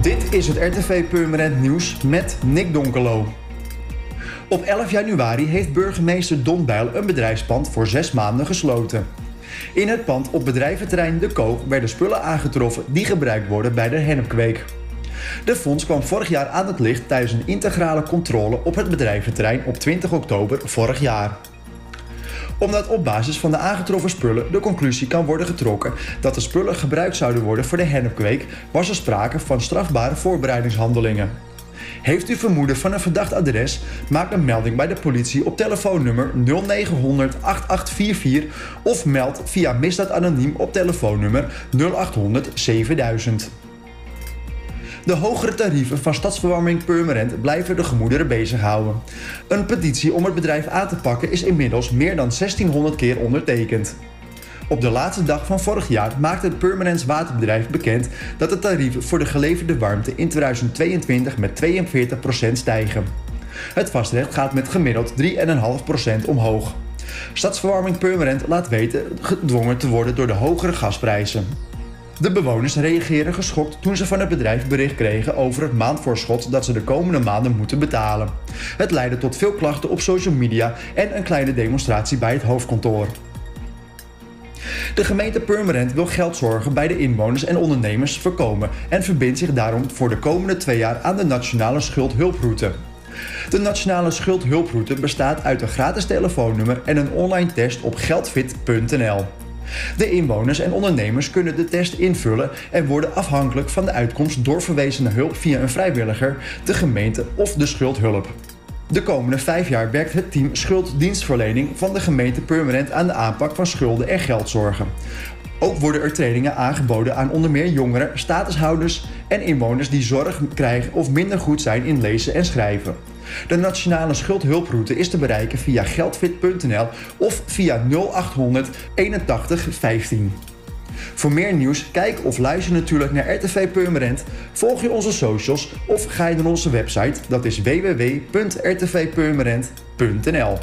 Dit is het RTV Purmerend Nieuws met Nick Donkelo. Op 11 januari heeft burgemeester Don Bijl een bedrijfspand voor zes maanden gesloten. In het pand op bedrijventerrein De Koog werden spullen aangetroffen die gebruikt worden bij de hennepkweek. De fonds kwam vorig jaar aan het licht tijdens een integrale controle op het bedrijventerrein op 20 oktober vorig jaar omdat op basis van de aangetroffen spullen de conclusie kan worden getrokken dat de spullen gebruikt zouden worden voor de hennepkweek, was er sprake van strafbare voorbereidingshandelingen. Heeft u vermoeden van een verdacht adres? Maak een melding bij de politie op telefoonnummer 0900 8844 of meld via misdaad anoniem op telefoonnummer 0800 7000. De hogere tarieven van Stadsverwarming Purmerend blijven de gemoederen bezighouden. Een petitie om het bedrijf aan te pakken is inmiddels meer dan 1600 keer ondertekend. Op de laatste dag van vorig jaar maakte het Purmerends Waterbedrijf bekend dat de tarieven voor de geleverde warmte in 2022 met 42% stijgen. Het vastrecht gaat met gemiddeld 3,5% omhoog. Stadsverwarming Purmerend laat weten gedwongen te worden door de hogere gasprijzen. De bewoners reageren geschokt toen ze van het bedrijf bericht kregen over het maandvoorschot dat ze de komende maanden moeten betalen. Het leidde tot veel klachten op social media en een kleine demonstratie bij het hoofdkantoor. De gemeente Purmerend wil geldzorgen bij de inwoners en ondernemers voorkomen en verbindt zich daarom voor de komende twee jaar aan de Nationale Schuldhulproute. De Nationale Schuldhulproute bestaat uit een gratis telefoonnummer en een online test op geldfit.nl. De inwoners en ondernemers kunnen de test invullen en worden afhankelijk van de uitkomst doorverwezen naar hulp via een vrijwilliger, de gemeente of de schuldhulp. De komende vijf jaar werkt het team Schulddienstverlening van de gemeente Purmerend aan de aanpak van schulden en geldzorgen. Ook worden er trainingen aangeboden aan onder meer jongeren, statushouders en inwoners die zorg krijgen of minder goed zijn in lezen en schrijven. De Nationale Schuldhulproute is te bereiken via geldfit.nl of via 0800 81 15. Voor meer nieuws, kijk of luister natuurlijk naar RTV Purmerend. Volg je onze socials of ga je naar onze website, dat is www.rtvpurmerend.nl.